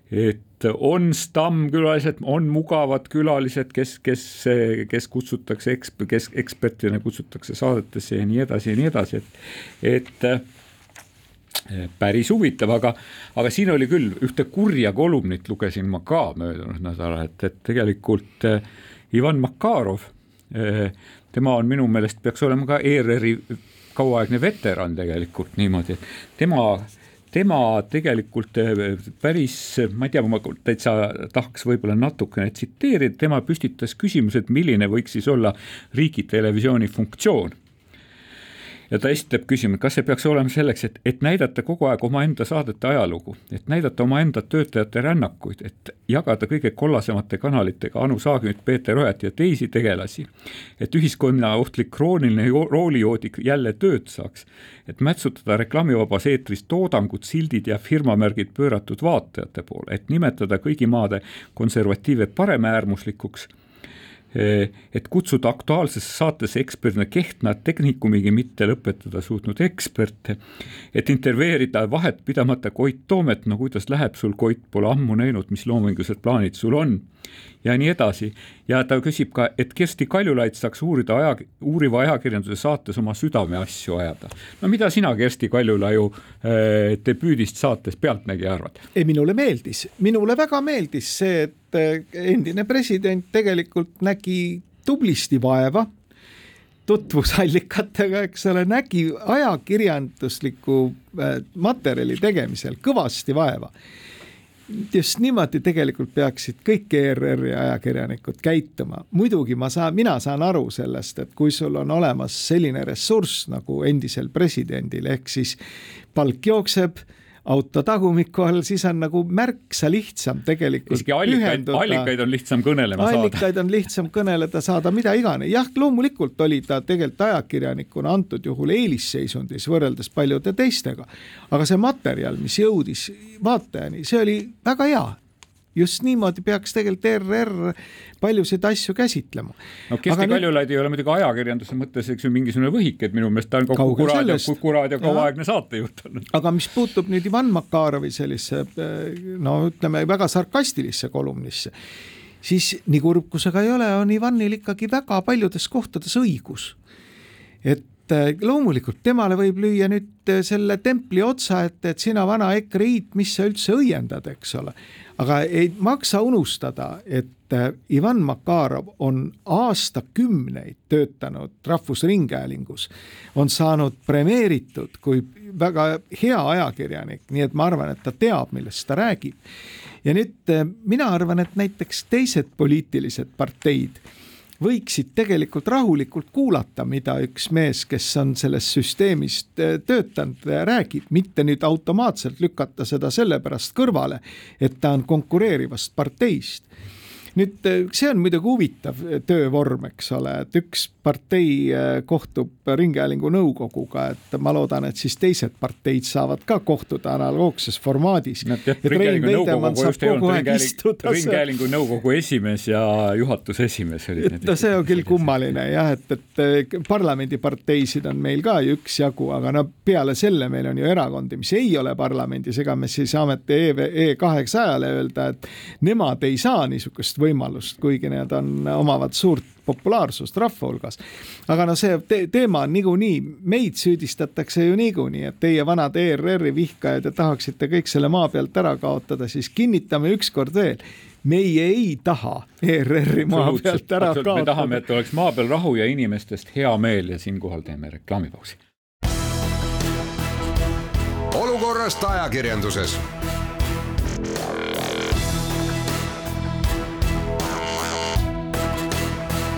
et on stammkülalised, on mugavad külalised, kes, kes, kes kutsutakse eksp-, kes ekspertina kutsutakse saadetesse ja nii edasi ja nii edasi, et, et eh, päris huvitav, aga, aga siin oli küll ühte kurja kolumnit lugesin ma ka möödunud nädalal, et, et tegelikult eh, Ivan Makarov, eh, tema on minu meelest, peaks olema ka ERR-i kauaaegne veteran tegelikult niimoodi, et tema tema tegelikult eh, päris, ma ei tea, ma täitsa tahaks võib-olla natukene tsiteerida, tema püstitas küsimuse, et milline võiks siis olla riigitelevisiooni funktsioon. Ja ta esitab küsimuse, kas see peaks olema selleks, et, et näidata kogu aeg omaenda saadete ajalugu, et näidata omaenda töötajate rännakuid, et jagada kõige kollasemate kanalitega Anu Saagimit, Peeter Ojet ja teisi tegelasi, et ühiskonna ohtlik krooniline roolijoodik jälle tööd saaks, et mätsutada reklaamivabas eetris toodangud, sildid ja firmamärgid pööratud vaatajate poole, et nimetada kõigi maade konservatiive paremäärmuslikuks et kutsuda Aktuaalsesse saatesse eksperdina Kehtna tehnikumigi mitte lõpetada suutnud eksperte, et intervjueerida vahet pidamata Koit Toomet, no kuidas läheb sul, Koit, pole ammu näinud, mis loomingulised plaanid sul on ja nii edasi. ja ta küsib ka, et Kersti Kaljulaid saaks uurida aja, uuriva ajakirjanduse saates oma südameasju ajada. no mida sina, Kersti Kaljulaiu äh, debüüdist saates Pealtnägija arvad? ei, minule meeldis, minule väga meeldis see, et äh, endine president tegelikult nägi tublisti vaeva tutvusallikatega, eks ole, nägi ajakirjandusliku äh, materjali tegemisel kõvasti vaeva just niimoodi tegelikult peaksid kõik ERR-i ajakirjanikud käituma. muidugi ma saan, mina saan aru sellest, et kui sul on olemas selline ressurss nagu endisel presidendil, ehk siis palk jookseb auto tagumiku all, siis on nagu märksa lihtsam tegelikult isegi allikaid, allikaid on lihtsam kõnelema allikaid saada. allikaid on lihtsam kõneleda saada, mida iganes. jah, loomulikult oli ta tegelikult ajakirjanikuna antud juhul eelisseisundis võrreldes paljude teistega. aga see materjal, mis jõudis vaatajani, see oli väga hea just niimoodi peaks tegelikult ERR paljusid asju käsitlema. no Kersti Kaljulaid ei ole muidugi ajakirjanduse mõttes, eks ju, mingisugune võhik, et minu meelest ta on ka Kuku raadio, Kuku raadio kauaaegne saatejuht olnud. aga mis puutub nüüd Ivan Makarovi sellisesse no ütleme väga sarkastilisse kolumnisse, siis nii kurb kui see ka ei ole, on Ivanil ikkagi väga paljudes kohtades õigus. et loomulikult temale võib lüüa nüüd selle templi otsa, et, et sina vana EKRE-iit, mis sa üldse õiendad, eks ole aga ei maksa unustada, et äh, Ivan Makarov on aastakümneid töötanud Rahvusringhäälingus, on saanud premeeritud kui väga hea ajakirjanik, nii et ma arvan, et ta teab, millest ta räägib. ja nüüd äh, mina arvan, et näiteks teised poliitilised parteid võiksid tegelikult rahulikult kuulata, mida üks mees, kes on selles süsteemis töötanud, räägib, mitte nüüd automaatselt lükata seda sellepärast kõrvale, et ta on konkureerivast parteist. Nüüd see on muidugi huvitav töövorm, eks ole, et üks partei äh, kohtub Ringhäälingu nõukoguga, et ma loodan, et siis teised parteid saavad ka kohtuda analoogses formaadis. Ringhäälingu nõukogu esimees ja juhatuse esimees olid need. no see on küll kummaline jah, et, et parlamendiparteisid on meil ka ju üksjagu, aga no peale selle meil on ju erakondi, mis ei ole parlamendis, ega me siis saameti E, E200-le öelda, et nemad ei saa niisugust võimalust, kuigi need on, omavad suurt populaarsust rahva hulgas. aga no see te teema on niikuinii, meid süüdistatakse ju niikuinii, et teie vanad ERR-i vihkajad ja tahaksite kõik selle maa pealt ära kaotada, siis kinnitame ükskord veel meie ei taha ERR-i maa pealt ära kaotada. me tahame, et oleks maa peal rahu ja inimestest hea meel ja siinkohal teeme reklaamipausi. olukorrast ajakirjanduses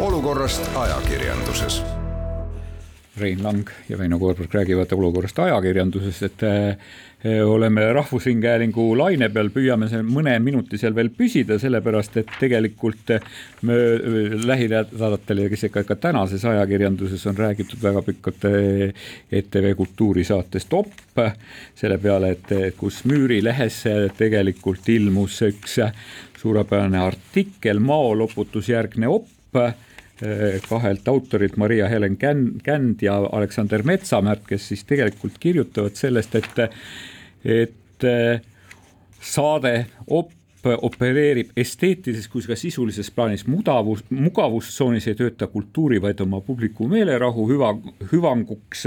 olukorrast ajakirjanduses. Rein Lang ja Väino Koorberg räägivad olukorrast ajakirjanduses, et eh, oleme Rahvusringhäälingu laine peal, püüame seal mõne minuti seal veel püsida, sellepärast et tegelikult eh, lähinädalatel ja ka, ka tänases ajakirjanduses on räägitud väga pikalt ETV Kultuurisaates Topp, selle peale, et kus Müüri lehes tegelikult ilmus üks suurepärane artikkel Mao loputusjärgne opp Eh, kahelt autorilt, Maria-Helen Känd ja Aleksander Metsamärt, kes siis tegelikult kirjutavad sellest, et, et eh, saade op opereerib esteetilises kui ka sisulises plaanis mudavus, mugavustsoonis ei tööta kultuuri, vaid oma publiku meelerahu hüva, hüvanguks.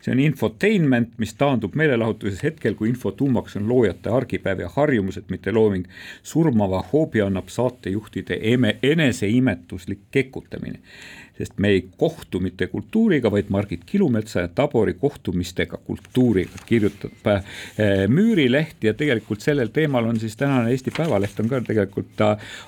see on infotainment, mis taandub meelelahutuses hetkel, kui info tuumaks on loojate argipäev ja harjumused, mitte looming. surmava hoobi annab saatejuhtide eme, eneseimetuslik kekutamine sest me ei kohtu mitte kultuuriga, vaid Margit Kilumetsa ja Tabori kohtumistega kultuuriga, kirjutab äh, Müürileht ja tegelikult sellel teemal on siis tänane Eesti Päevaleht on ka tegelikult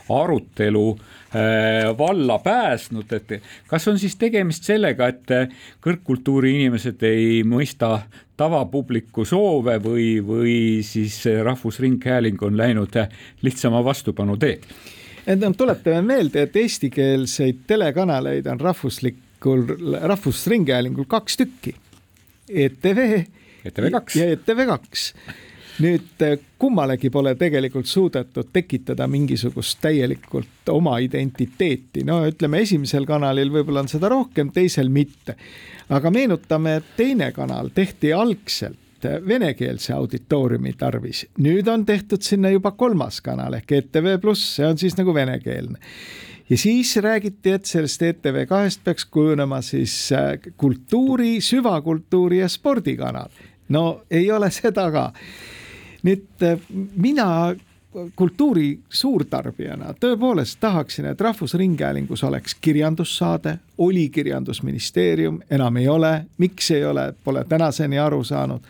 arutelu äh, valla pääsnud, et kas on siis tegemist sellega, et kõrgkultuuri inimesed ei mõista tavapubliku soove või, või siis Rahvusringhääling on läinud lihtsama vastupanu teed? Noh, tuletame meelde, et eestikeelseid telekanaleid on rahvuslikul, Rahvusringhäälingul kaks tükki. ETV, ETV kaks ja ETV kaks nüüd eh, kummalegi pole tegelikult suudetud tekitada mingisugust täielikult oma identiteeti, no ütleme, esimesel kanalil võib-olla on seda rohkem, teisel mitte. aga meenutame, et teine kanal tehti algselt venekeelse auditooriumi tarvis, nüüd on tehtud sinna juba kolmas kanal ehk ETV Pluss, see on siis nagu venekeelne. Ja siis räägiti, et sellest ETV kahest peaks kujunema siis eh, kultuuri, süvakultuuri ja spordikanal. no ei ole seda ka. Nüüd äh, mina kultuuri suurtarbijana tõepoolest tahaksin, et Rahvusringhäälingus oleks kirjandussaade, oli kirjandusministeerium, enam ei ole, miks ei ole, pole tänaseni aru saanud.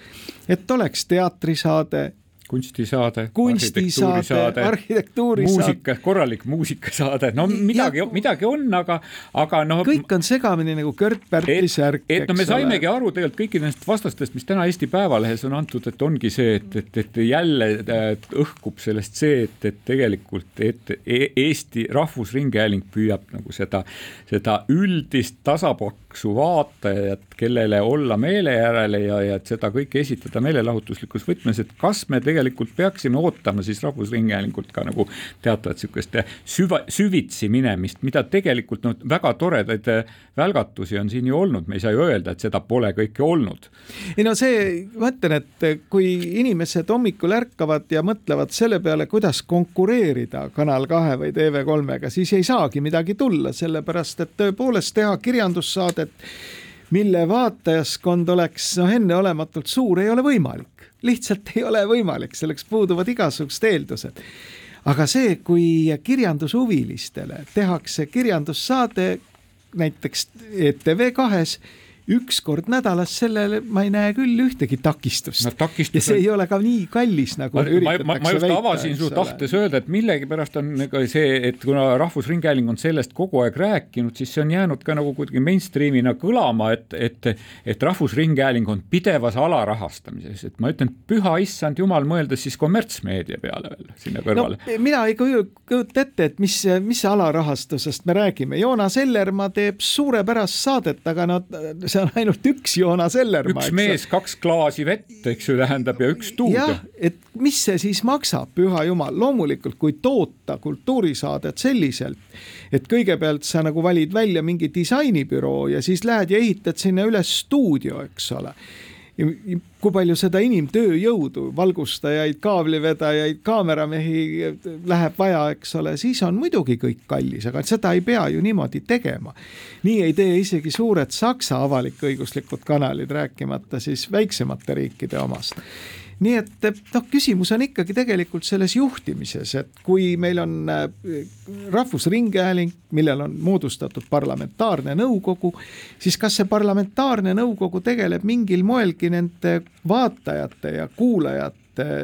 et oleks teatrisaade kunstisaade, kunstisaade, arhitektuurisaade. muusika, korralik muusikasaade, no midagi, midagi on, aga, aga noh. kõik on segamini nagu Kört-Pärtli särk. et no me saimegi ole. aru tegelikult kõikidest vastastest, mis täna Eesti Päevalehes on antud, et ongi see, et, et, et jälle et õhkub sellest see, et, et tegelikult et e, Eesti Rahvusringhääling püüab nagu seda, seda üldist tasapaksu vaatajat, kellele olla meele järele ja, ja et seda kõike esitada meelelahutuslikus võtmes, et kas me tegelikult peaksime ootama siis Rahvusringhäälingult ka nagu teatavat sihukest süva, süvitsi minemist, mida tegelikult noh, väga toredaid äh, välgatusi on siin ju olnud, me ei saa ju öelda, et seda pole kõike olnud. ei no see, ma ütlen, et kui inimesed hommikul ärkavad ja mõtlevad selle peale, kuidas konkureerida Kanal kahe või TV3-ga, siis ei saagi midagi tulla, sellepärast et tõepoolest teha kirjandussaadet mille vaatajaskond oleks noh, enneolematult suur, ei ole võimalik lihtsalt ei ole võimalik, selleks puuduvad igasugused eeldused. aga see, kui kirjandushuvilistele tehakse kirjandussaade näiteks ETV kahes üks kord nädalas, sellele ma ei näe küll ühtegi takistust no,. Takistus ja see ei ole ka nii kallis, nagu ma, üritatakse ma, ma just väita, avasin su tahtes öelda, et millegipärast on ka see, et kuna Rahvusringhääling on sellest kogu aeg rääkinud, siis see on jäänud ka nagu kuidagi mainstream'ina kõlama, et, et, et Rahvusringhääling on pidevas alarahastamises, et ma ütlen, püha issand jumal, mõeldes siis kommertsmeedia peale veel sinna kõrvale no,. mina ei kujuta ette, et mis, mis alarahastusest me räägime, Joonas Ellermaa teeb suurepärast saadet, aga no see on ainult üks Joonas Ellermaa. üks mees, kaks klaasi vett, eks ju, tähendab ja üks stuudio. jah, et mis see siis maksab, püha jumal, loomulikult kui toota kultuurisaadet selliselt, et kõigepealt sa nagu valid välja mingi disainibüroo ja siis lähed ja ehitad sinna üles stuudio, eks ole kui palju seda inimtööjõudu, valgustajaid, kaablivedajaid, kaameramehi läheb vaja, eks ole, siis on muidugi kõik kallis, aga seda ei pea ju niimoodi tegema. nii ei tee isegi suured Saksa avalik-õiguslikud kanalid, rääkimata siis väiksemate riikide omast nii et noh, küsimus on ikkagi tegelikult selles juhtimises, et kui meil on äh, Rahvusringhääling, millel on moodustatud parlamentaarne nõukogu, siis kas see parlamentaarne nõukogu tegeleb mingil moelgi nende vaatajate ja kuulajate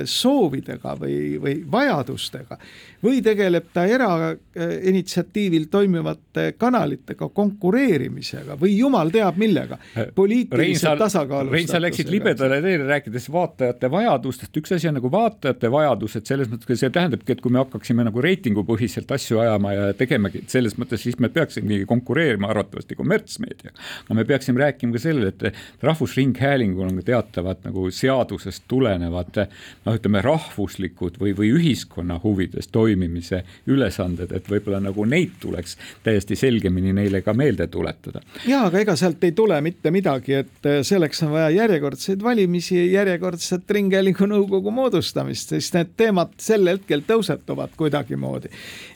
soovidega või, või vajadustega või tegeleb ta erainitsiatiivil toimivate kanalitega konkureerimisega või jumal teab millega, poliitilise tasakaalustatusega. Rein, sa läksid libedale teele, rääkides vaatajate vajadustest, üks asi on nagu vaatajate vajadused, selles mõttes see tähendabki, et kui me hakkaksime nagu reitingupõhiselt asju ajama ja tegemegi selles mõttes, siis me peaksimegi konkureerima arvatavasti kommertsmeediaga. no me peaksime rääkima ka sellele, et Rahvusringhäälingul on ka teatavad nagu seadusest tulenevad noh, ütleme rahvuslikud või, või ühiskonna huvides toimuvad toimimise ülesanded, et võib-olla nagu neid tuleks täiesti selgemini neile ka meelde tuletada. ja, aga ega sealt ei tule mitte midagi, et äh, selleks on vaja järjekordseid valimisi, järjekordset Ringhäälingu nõukogu moodustamist, siis need teemad sel hetkel tõusetuvad kuidagimoodi.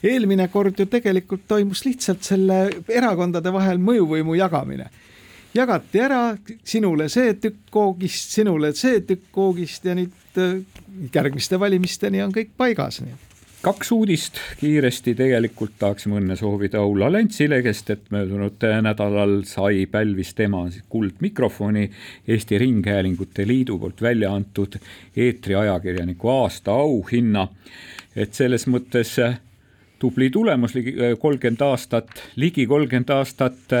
eelmine kord ju tegelikult toimus lihtsalt selle erakondade vahel mõjuvõimu jagamine jagati ära sinule see tükk koogist, sinule see tükk koogist ja nüüd äh, järgmiste valimisteni on kõik paigas, nii kaks uudist kiiresti, tegelikult tahaksime õnne soovida Aula Läntsile, kes et möödunud nädalal sai, pälvis tema kuldmikrofoni Eesti Ringhäälingute Liidu poolt välja antud eetriajakirjaniku aasta auhinna. et selles mõttes tubli tulemus, ligi kolmkümmend aastat, ligi kolmkümmend aastat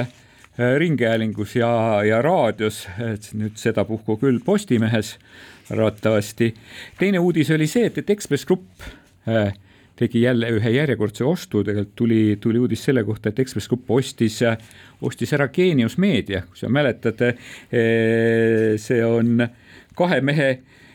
ringhäälingus ja, ja raadios, et nüüd sedapuhku küll Postimehes arvatavasti. teine uudis oli see, et, et Ekspress Grupp äh, tegi jälle ühe järjekordse ostu, tegelikult tuli, tuli uudis selle kohta, et Ekspress Grupp ostis, ostis ära Geenius Meedia, kui sa mäletad, äh, see on kahe mehe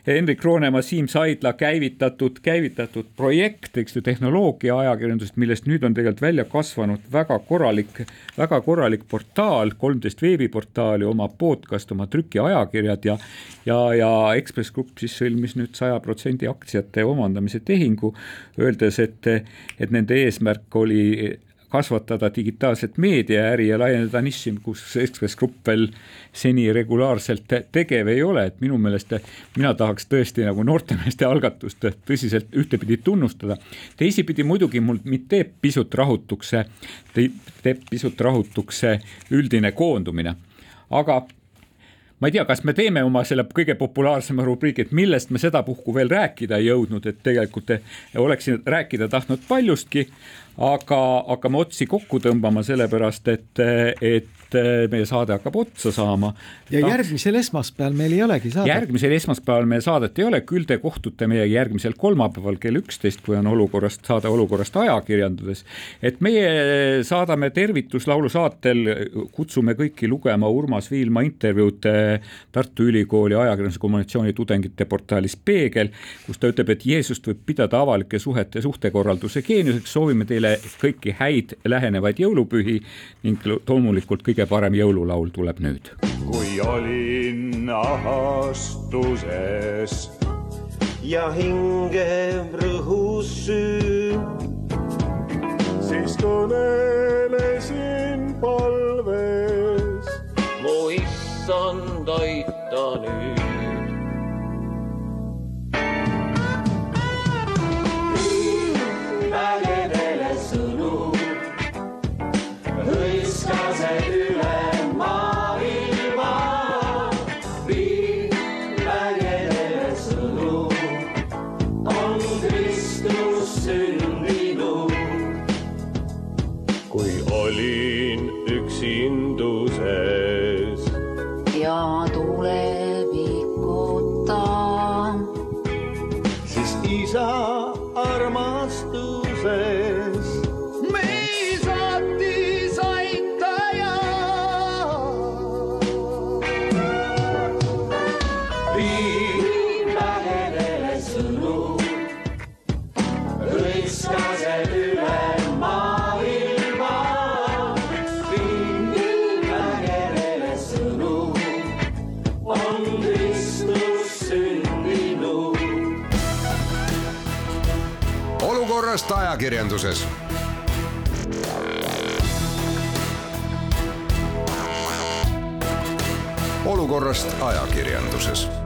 Hendrik Roonemaa, Siim Saidla käivitatud, käivitatud projekt, eks ju, tehnoloogia ajakirjandusest, millest nüüd on tegelikult välja kasvanud väga korralik, väga korralik portaal, kolmteist veebiportaali, oma podcast, oma trükiajakirjad ja ja, ja Ekspress Grupp siis sõlmis nüüd saja protsendi aktsiate omandamise tehingu, öeldes, et, et nende eesmärk oli kasvatada digitaalset meediaäri ja laiendada nišši, kus Ekspress Grupp veel seni regulaarselt tegev ei ole, et minu meelest mina tahaks tõesti nagu noortemeeste algatust tõsiselt ühtepidi tunnustada. teisipidi muidugi mul, mind teeb pisut rahutuks see, teeb pisut rahutuks see üldine koondumine, aga ma ei tea, kas me teeme oma selle kõige populaarsema rubriigi, et millest me sedapuhku veel rääkida ei jõudnud, et tegelikult oleksin rääkida tahtnud paljustki, aga hakkame otsi kokku tõmbama, sellepärast et, et meie saade hakkab otsa saama. ja järgmisel esmaspäeval meil ei olegi saadet. järgmisel esmaspäeval meil saadet ei ole, küll te kohtute meiega järgmisel kolmapäeval kell üksteist, kui on olukorrast, saade olukorrast ajakirjanduses. et meie saadame tervituslaulu saatel, kutsume kõiki lugema Urmas Viilma intervjuud Tartu Ülikooli ajakirjanduse kommunikatsiooni tudengite portaalis Peegel, kus ta ütleb, et Jeesust võib pidada avalike suhete suhtekorralduse geeniuseks, soovime teile teile kõiki häid lähenevaid jõulupühi ning loomulikult kõige parem jõululaul tuleb nüüd. kui olin ahastuses ja hinge rõhus süü, siis kõnelesin palves. mu issand, aita ajakirjanduses. olukorrast ajakirjanduses